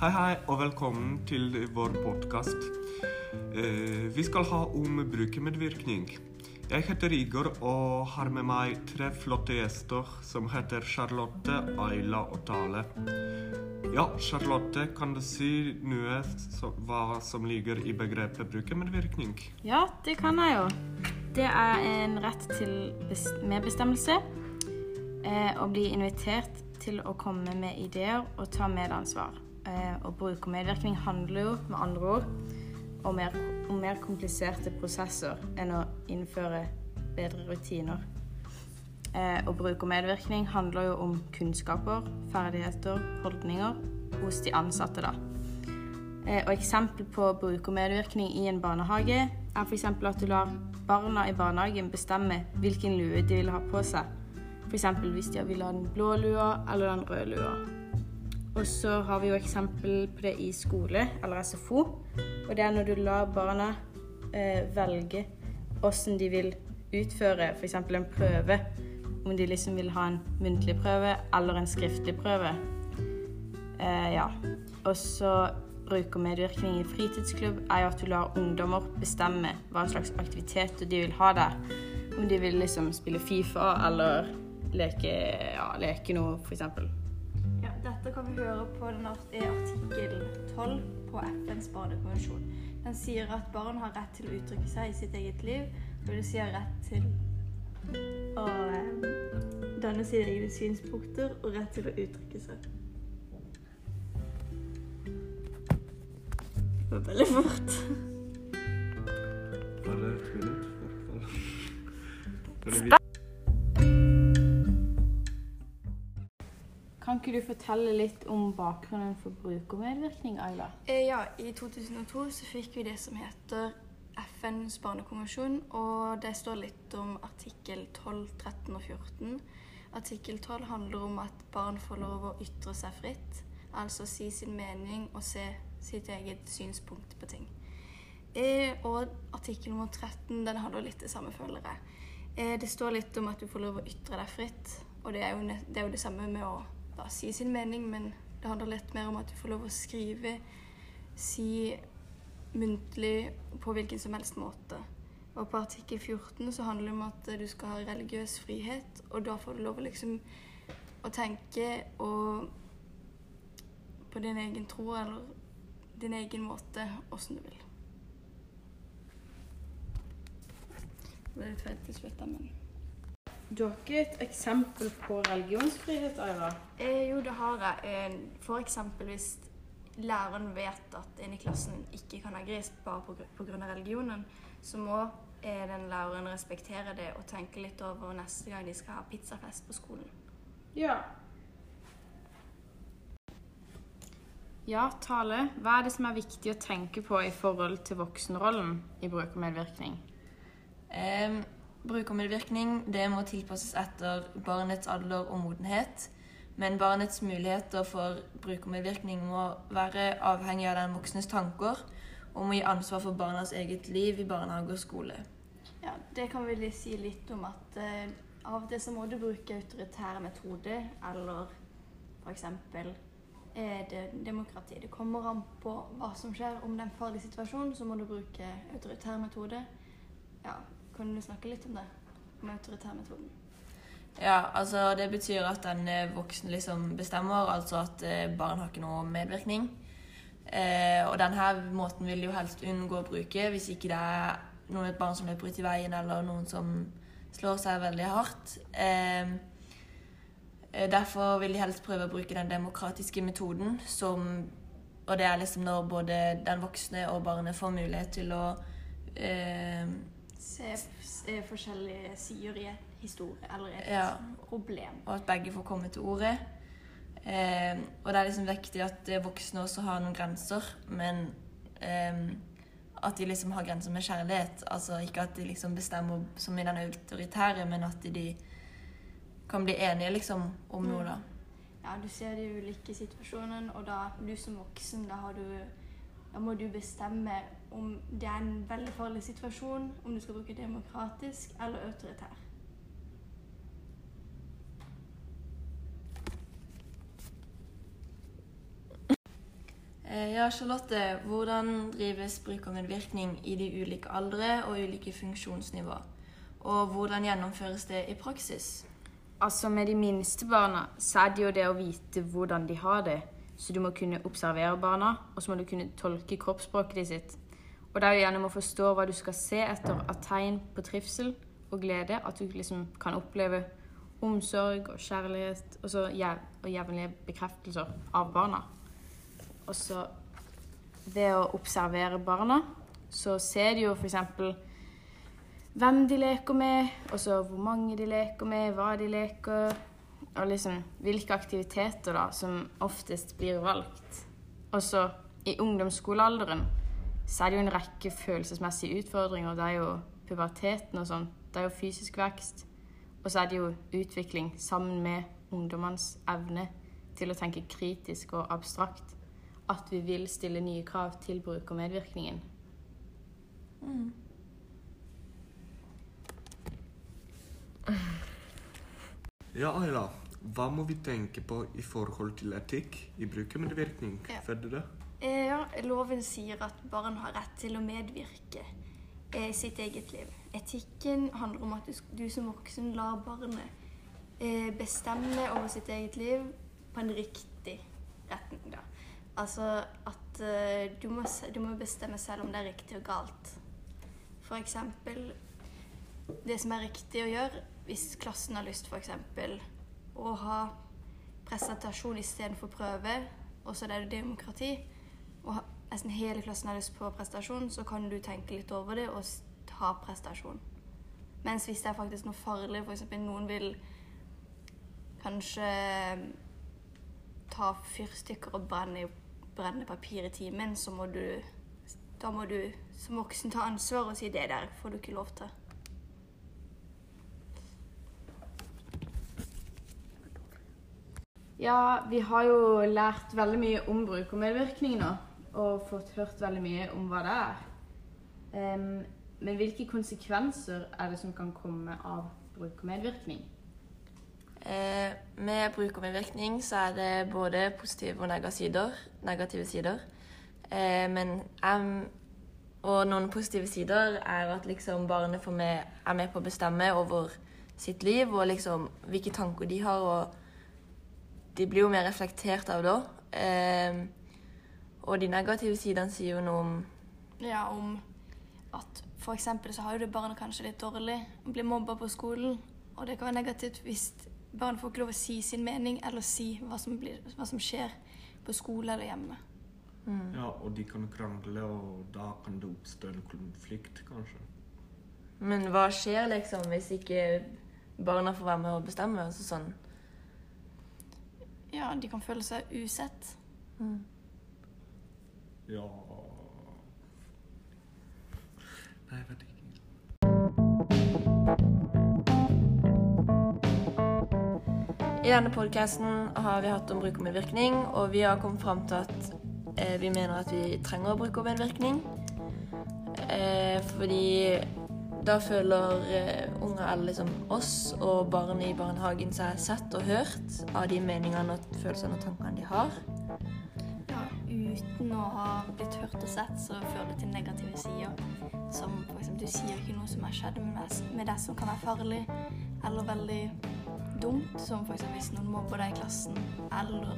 Hei, hei, og velkommen til vår podkast. Vi skal ha om brukermedvirkning. Jeg heter Igor og har med meg tre flotte gjester som heter Charlotte, Ayla og Tale. Ja, Charlotte, kan du si noe om hva som ligger i begrepet brukermedvirkning? Ja, det kan jeg jo. Det er en rett til medbestemmelse. Eh, å bli invitert til å komme med ideer og ta medansvar. Eh, og medvirkning handler jo med andre ord om mer, om mer kompliserte prosesser enn å innføre bedre rutiner. Eh, og medvirkning handler jo om kunnskaper, ferdigheter, holdninger hos de ansatte, da. Eh, og eksempel på brukermedvirkning i en barnehage er f.eks. at du lar barna i barnehagen bestemme hvilken lue de vil ha på seg. F.eks. hvis de vil ha den blå lua eller den røde lua. Og så har vi jo eksempel på det i skole eller SFO. Og det er når du lar barna eh, velge åssen de vil utføre f.eks. en prøve. Om de liksom vil ha en muntlig prøve eller en skriftlig prøve. Eh, ja. Og så brukermedvirkning i fritidsklubb er jo at du lar ungdommer bestemme hva slags aktiviteter de vil ha der. Om de vil liksom spille Fifa eller leke, ja, leke noe, f.eks. Dette kan vi høre på den artikkel 12 på FNs barnekonvensjon. Den sier at barn har rett til å uttrykke seg i sitt eget liv. og Det sier rett til å eh, danne sine egne synspunkter og rett til å uttrykke seg. Det var veldig fort. Bare et minutt, Kan ikke du fortelle litt om bakgrunnen for brukermedvirkning, Ayla? Eh, ja, i 2002 så fikk vi det som heter FNs barnekonvensjon, og det står litt om artikkel 12, 13 og 14. Artikkel 12 handler om at barn får lov å ytre seg fritt, altså si sin mening og se sitt eget synspunkt på ting. Eh, og artikkel nummer 13 den handler litt det samme, føler jeg. Eh, det står litt om at du får lov å ytre deg fritt, og det er jo, det, er jo det samme med å da, si sin mening, men det handler litt mer om at du får lov å skrive, si muntlig på hvilken som helst måte. Og på artikkel 14 så handler det om at du skal ha religiøs frihet, og da får du lov å liksom å tenke og på din egen tro eller din egen måte åssen du vil. Det ble litt feil til slutt, men Du har ikke et eksempel på religionsfrihet, Aira? Eh, jo, det har jeg. Eh, for eksempel hvis læreren vet at en i klassen ikke kan ha gris bare pga. religionen, så må eh, den læreren respektere det og tenke litt over neste gang de skal ha pizzafest på skolen. Ja. Ja, Tale. Hva er det som er viktig å tenke på i forhold til voksenrollen i bruk og medvirkning? Eh, brukermedvirkning det må tilpasses etter barnets alder og modenhet. Men barnets muligheter for brukermedvirkning må være avhengig av den voksnes tanker og må gi ansvar for barnas eget liv i barnehage og skole. Ja, Det kan vi si litt om at uh, av og til så må du bruke autoritære metoder, eller f.eks. er det demokrati. Det kommer an på hva som skjer. Om det er en farlig situasjon, så må du bruke autoritære metoder. Ja, kan du snakke litt om det? Om autoritærmetoden? Ja, altså det betyr at den eh, voksne liksom bestemmer, altså at eh, barn har ikke noe medvirkning. Eh, og denne måten vil de jo helst unngå å bruke hvis ikke det er noen et barn som løper ut i veien, eller noen som slår seg veldig hardt. Eh, eh, derfor vil de helst prøve å bruke den demokratiske metoden, som Og det er liksom når både den voksne og barnet får mulighet til å eh, Se, se forskjellige sider i et historie eller et Ja. problem. og at begge får komme til ordet. Eh, og det er liksom viktig at eh, voksne også har noen grenser, men eh, at de liksom har grenser med kjærlighet. Altså ikke at de liksom bestemmer som i den autoritære, men at de kan bli enige liksom om noe, da. Ja, du ser de ulike situasjonene, og da du som voksen, da, har du, da må du bestemme om det er en veldig farlig situasjon, om du skal bruke demokratisk eller autoritær. Eh, Ja, Charlotte, hvordan drives brukermedvirkning i de ulike aldre og ulike funksjonsnivå? Og hvordan gjennomføres det i praksis? Altså Med de minste barna så er det jo det å vite hvordan de har det. Så du må kunne observere barna, og så må du kunne tolke kroppsspråket de sitt. Og det er jo gjennom å forstå hva du skal se etter av tegn på trivsel og glede, at du liksom kan oppleve omsorg og kjærlighet og, så jevnlige bekreftelser av barna. Og så ved å observere barna, så ser de jo f.eks hvem de leker med, og så hvor mange de leker med, hva de leker, og liksom hvilke aktiviteter da som oftest blir valgt. Og så i ungdomsskolealderen så er det jo en rekke følelsesmessige utfordringer. Det er jo puberteten og sånn. Det er jo fysisk vekst. Og så er det jo utvikling sammen med ungdommenes evne til å tenke kritisk og abstrakt. At vi vil stille nye krav til brukermedvirkningen. Ja, Ayla. Hva må vi tenke på i forhold til etikk i brukermedvirkning? Ja. Vet du det? Eh, Ja, loven sier at barn har rett til å medvirke eh, i sitt eget liv. Etikken handler om at du, som voksen lar barnet eh, bestemme over sitt eget liv på en riktig retning. Da. Altså at du, må, du må bestemme selv om det er riktig og galt. For eksempel det som er riktig å gjøre hvis klassen har lyst for eksempel å ha presentasjon istedenfor prøve, og så er det demokrati, og nesten hele klassen har lyst på prestasjon, så kan du tenke litt over det og ha prestasjon. Mens hvis det er faktisk noe farlig, f.eks. noen vil kanskje ta fyrstikker og brenne, brenne papir i timen, så må du da må du som voksen ta ansvar og si det der får du ikke lov til. Ja, vi har jo lært veldig mye om brukermedvirkning nå, og fått hørt veldig mye om hva det er. Um, men hvilke konsekvenser er det som kan komme av bruk og medvirkning? Eh, med bruk og medvirkning så er det både positive og negative sider. Negative sider. Eh, men um, og noen positive sider er at liksom barnet med, er med på å bestemme over sitt liv og liksom hvilke tanker de har. og De blir jo mer reflektert av da. Eh, og de negative sidene sier jo noe om Ja, om at for eksempel så har jo det barnet kanskje litt dårlig, blir mobba på skolen, og det kan være negativt hvis barnet får ikke lov å si sin mening, eller si hva som, blir, hva som skjer på skole eller hjemme. Ja, og de kan krangle, og da kan det oppstå en konflikt, kanskje. Men hva skjer liksom hvis ikke barna får være med og bestemme? Altså sånn. Ja, de kan føle seg usett. Ja Nei, jeg vet ikke. I denne podcasten har vi hatt om brukermedvirkning, og vi har kommet fram til at eh, vi mener at vi trenger brukermedvirkning. Eh, fordi da føler eh, unger eller liksom oss og barn i barnehagen seg sett og hørt av de meningene og følelsene og tankene de har. Uten å ha blitt hørt og sett, så fører det til negative sider. Som f.eks. du sier ikke noe som har skjedd med deg, som kan være farlig, eller veldig dumt, som f.eks. hvis noen mobber deg i klassen, eller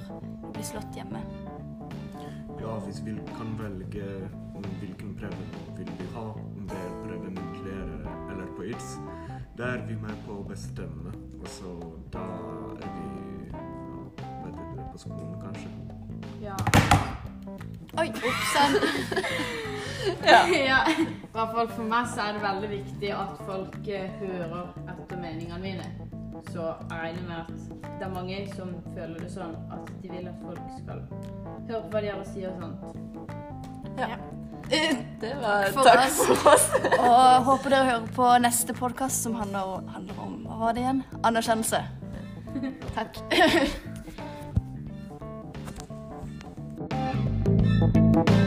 blir slått hjemme. Ja, hvis vi kan velge om hvilken prøve vil vi ha, om det er prøve muntlig eller- eller på ITS, da er vi med på å bestemme. Og så da er vi ja, det, på skolen, kanskje. Ja. Oi, oppsann! ja. I hvert fall for meg så er det veldig viktig at folk eh, hører etter meningene mine. Så jeg regner med at det er mange som føler det sånn at de vil at folk skal høre på hva de har å si og sånt. Ja. Det var For takk oss. for oss. Og håper dere hører på neste podkast som handler, handler om Hva var det igjen? Anerkjennelse. Takk. Thank you.